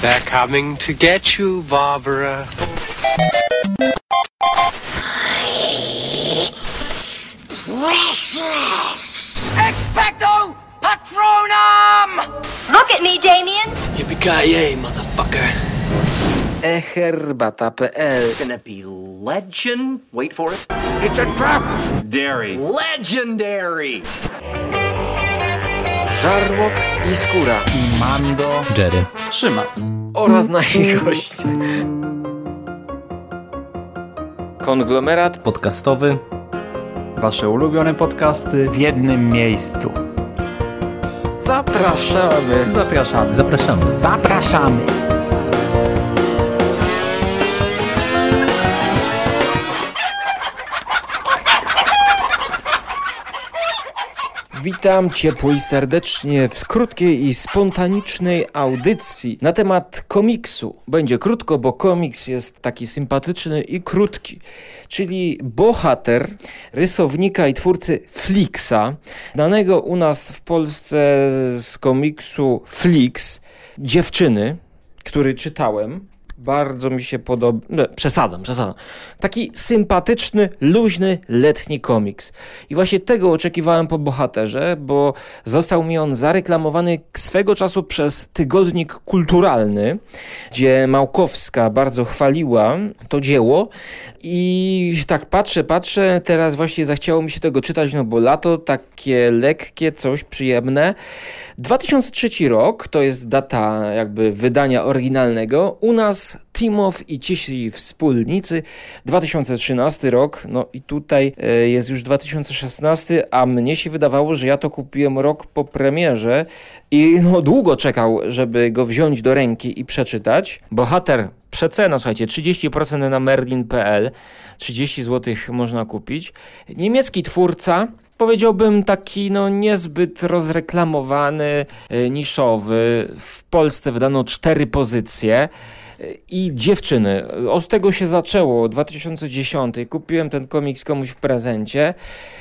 They're coming to get you, Barbara. Expecto Patronum! Look at me, Damien. Yippee-ki-yay, motherfucker. eherbata.pl Gonna be legend. Wait for it. It's a trap! Dairy. Legendary. Żarłok i Skóra i Mando, Jerry, Szymas. oraz nasi goście. Konglomerat podcastowy. Wasze ulubione podcasty w jednym miejscu. zapraszamy. Zapraszamy. Zapraszamy. Zapraszamy. Witam ciepło i serdecznie w krótkiej i spontanicznej audycji na temat komiksu. Będzie krótko, bo komiks jest taki sympatyczny i krótki. Czyli bohater rysownika i twórcy Flixa, znanego u nas w Polsce z komiksu Flix, dziewczyny, który czytałem. Bardzo mi się podoba. No, przesadzam, przesadzam. Taki sympatyczny, luźny, letni komiks. I właśnie tego oczekiwałem po bohaterze, bo został mi on zareklamowany swego czasu przez tygodnik kulturalny, gdzie Małkowska bardzo chwaliła to dzieło. I tak patrzę, patrzę, teraz właśnie zachciało mi się tego czytać, no bo lato takie lekkie, coś przyjemne. 2003 rok to jest data jakby wydania oryginalnego. U nas Timow i cisi wspólnicy 2013 rok, no i tutaj e, jest już 2016, a mnie się wydawało, że ja to kupiłem rok po premierze i no długo czekał, żeby go wziąć do ręki i przeczytać. Bohater przecena, słuchajcie, 30% na merlin.pl, 30 zł można kupić. Niemiecki twórca, powiedziałbym taki no niezbyt rozreklamowany, e, niszowy. W Polsce wydano cztery pozycje e, i dziewczyny. Od tego się zaczęło, 2010. Kupiłem ten komiks komuś w prezencie.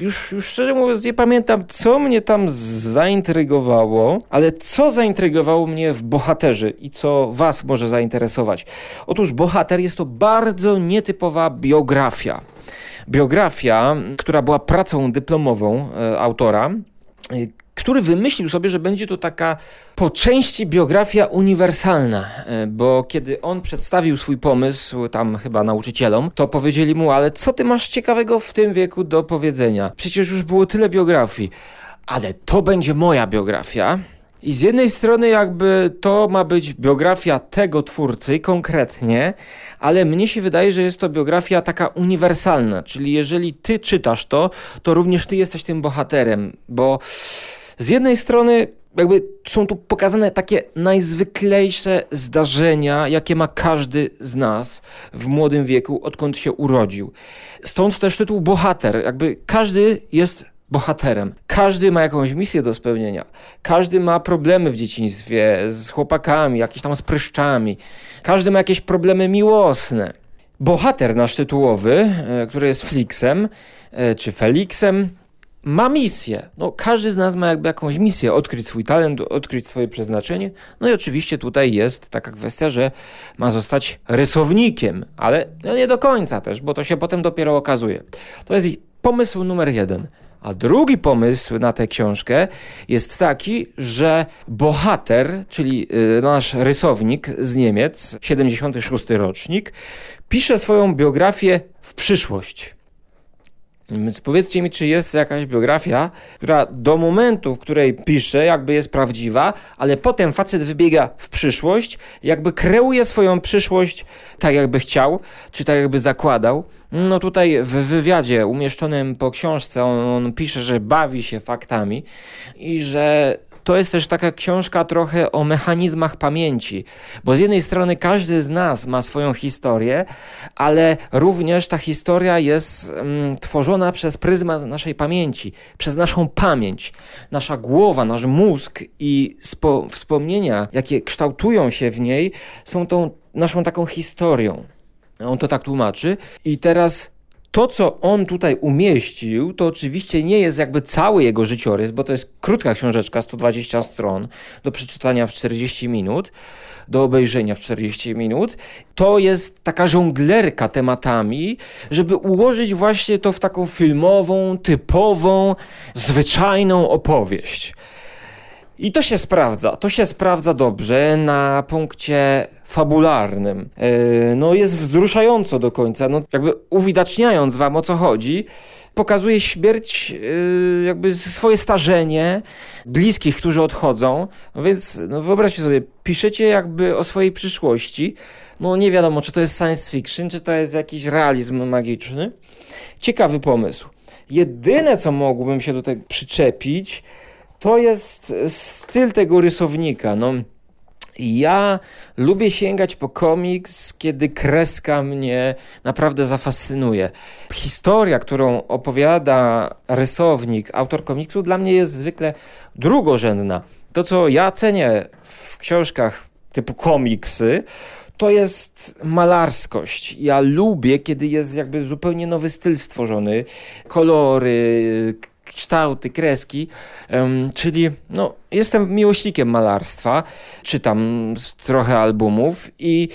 Już, już szczerze mówiąc nie pamiętam, co mnie tam zaintrygowało, ale co zaintrygowało mnie w bohaterze i co was może zainteresować. Otóż bohater jest to bardzo nietypowa biografia biografia, która była pracą dyplomową e, autora, e, który wymyślił sobie, że będzie to taka po części biografia uniwersalna, e, bo kiedy on przedstawił swój pomysł tam chyba nauczycielom, to powiedzieli mu, ale co ty masz ciekawego w tym wieku do powiedzenia? Przecież już było tyle biografii, ale to będzie moja biografia. I z jednej strony jakby to ma być biografia tego twórcy konkretnie, ale mnie się wydaje, że jest to biografia taka uniwersalna, czyli jeżeli ty czytasz to, to również ty jesteś tym bohaterem, bo z jednej strony jakby są tu pokazane takie najzwyklejsze zdarzenia, jakie ma każdy z nas w młodym wieku, odkąd się urodził. Stąd też tytuł bohater, jakby każdy jest bohaterem. Każdy ma jakąś misję do spełnienia. Każdy ma problemy w dzieciństwie z chłopakami, jakieś tam z pryszczami. Każdy ma jakieś problemy miłosne. Bohater nasz tytułowy, e, który jest Flixem, e, czy Felixem, ma misję. No, każdy z nas ma jakby jakąś misję, odkryć swój talent, odkryć swoje przeznaczenie. No i oczywiście tutaj jest taka kwestia, że ma zostać rysownikiem, ale no nie do końca też, bo to się potem dopiero okazuje. To jest pomysł numer jeden. A drugi pomysł na tę książkę jest taki, że bohater, czyli y, nasz rysownik z Niemiec, 76 rocznik, pisze swoją biografię w przyszłość. Więc powiedzcie mi, czy jest jakaś biografia, która do momentu, w której pisze, jakby jest prawdziwa, ale potem facet wybiega w przyszłość, jakby kreuje swoją przyszłość tak, jakby chciał, czy tak, jakby zakładał. No tutaj w wywiadzie umieszczonym po książce on, on pisze, że bawi się faktami i że to jest też taka książka trochę o mechanizmach pamięci, bo z jednej strony każdy z nas ma swoją historię, ale również ta historia jest mm, tworzona przez pryzmat naszej pamięci, przez naszą pamięć. Nasza głowa, nasz mózg i wspomnienia, jakie kształtują się w niej, są tą naszą taką historią. On to tak tłumaczy. I teraz to, co on tutaj umieścił, to oczywiście nie jest jakby cały jego życiorys, bo to jest krótka książeczka, 120 stron, do przeczytania w 40 minut, do obejrzenia w 40 minut. To jest taka żonglerka tematami, żeby ułożyć właśnie to w taką filmową, typową, zwyczajną opowieść. I to się sprawdza, to się sprawdza dobrze na punkcie fabularnym. Yy, no jest wzruszająco do końca, no jakby uwidaczniając wam o co chodzi, pokazuje śmierć, yy, jakby swoje starzenie bliskich, którzy odchodzą. No więc no wyobraźcie sobie, piszecie jakby o swojej przyszłości. No nie wiadomo, czy to jest science fiction, czy to jest jakiś realizm magiczny. Ciekawy pomysł. Jedyne, co mógłbym się tutaj przyczepić, to jest styl tego rysownika. No, ja lubię sięgać po komiks, kiedy kreska mnie naprawdę zafascynuje. Historia, którą opowiada rysownik, autor komiksu, dla mnie jest zwykle drugorzędna. To, co ja cenię w książkach typu komiksy, to jest malarskość. Ja lubię, kiedy jest jakby zupełnie nowy styl stworzony, kolory, kształty, kreski, czyli no, jestem miłośnikiem malarstwa, czytam trochę albumów i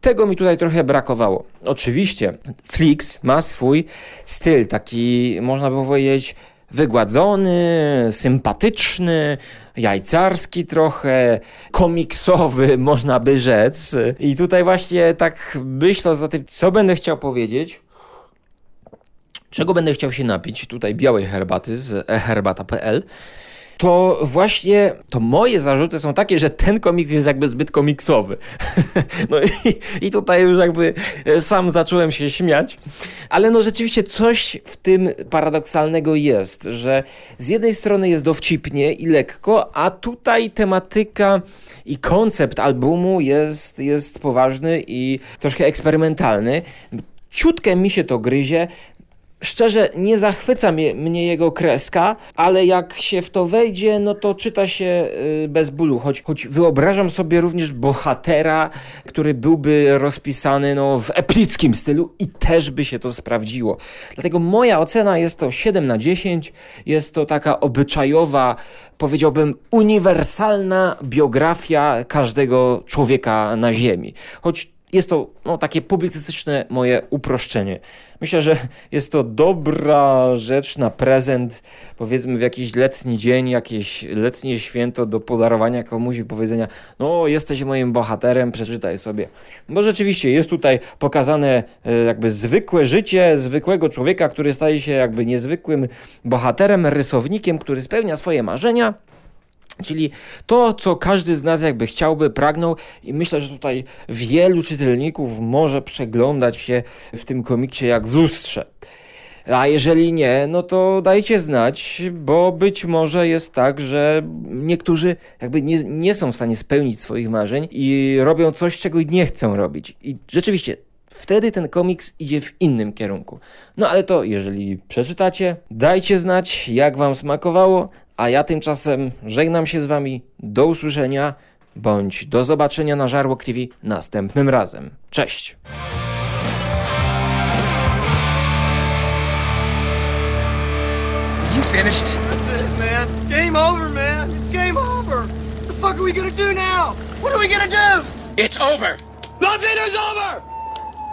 tego mi tutaj trochę brakowało. Oczywiście Flix ma swój styl, taki można by powiedzieć wygładzony, sympatyczny, jajcarski trochę, komiksowy, można by rzec. I tutaj właśnie tak myśląc o tym, co będę chciał powiedzieć, czego będę chciał się napić, tutaj białej herbaty z herbata.pl, to właśnie to moje zarzuty są takie, że ten komiks jest jakby zbyt komiksowy. No i, i tutaj już jakby sam zacząłem się śmiać. Ale no rzeczywiście coś w tym paradoksalnego jest, że z jednej strony jest dowcipnie i lekko, a tutaj tematyka i koncept albumu jest, jest poważny i troszkę eksperymentalny. Ciutkę mi się to gryzie. Szczerze, nie zachwyca mnie, mnie, jego kreska, ale jak się w to wejdzie, no to czyta się y, bez bólu. Choć, choć wyobrażam sobie również bohatera, który byłby rozpisany no, w epickim stylu i też by się to sprawdziło. Dlatego moja ocena jest to 7 na 10. Jest to taka obyczajowa, powiedziałbym, uniwersalna biografia każdego człowieka na Ziemi. Choć jest to no, takie publicystyczne moje uproszczenie. Myślę, że jest to dobra rzecz na prezent, powiedzmy w jakiś letni dzień, jakieś letnie święto do podarowania komuś i powiedzenia, no jesteś moim bohaterem, przeczytaj sobie. Bo rzeczywiście jest tutaj pokazane e, jakby zwykłe życie zwykłego człowieka, który staje się jakby niezwykłym bohaterem, rysownikiem, który spełnia swoje marzenia Czyli to, co każdy z nas jakby chciałby, pragnął i myślę, że tutaj wielu czytelników może przeglądać się w tym komiksie jak w lustrze. A jeżeli nie, no to dajcie znać, bo być może jest tak, że niektórzy jakby nie, nie są w stanie spełnić swoich marzeń i robią coś, czego nie chcą robić. I rzeczywiście, wtedy ten komiks idzie w innym kierunku. No ale to, jeżeli przeczytacie, dajcie znać, jak wam smakowało, a ja tymczasem żegnam się z Wami. Do usłyszenia bądź do zobaczenia na Żarłok TV następnym razem. Cześć! You finished? That's it, man. Game over, man. It's game over. What the fuck are we gonna do now? What are we gonna do? It's over! Nothing is over!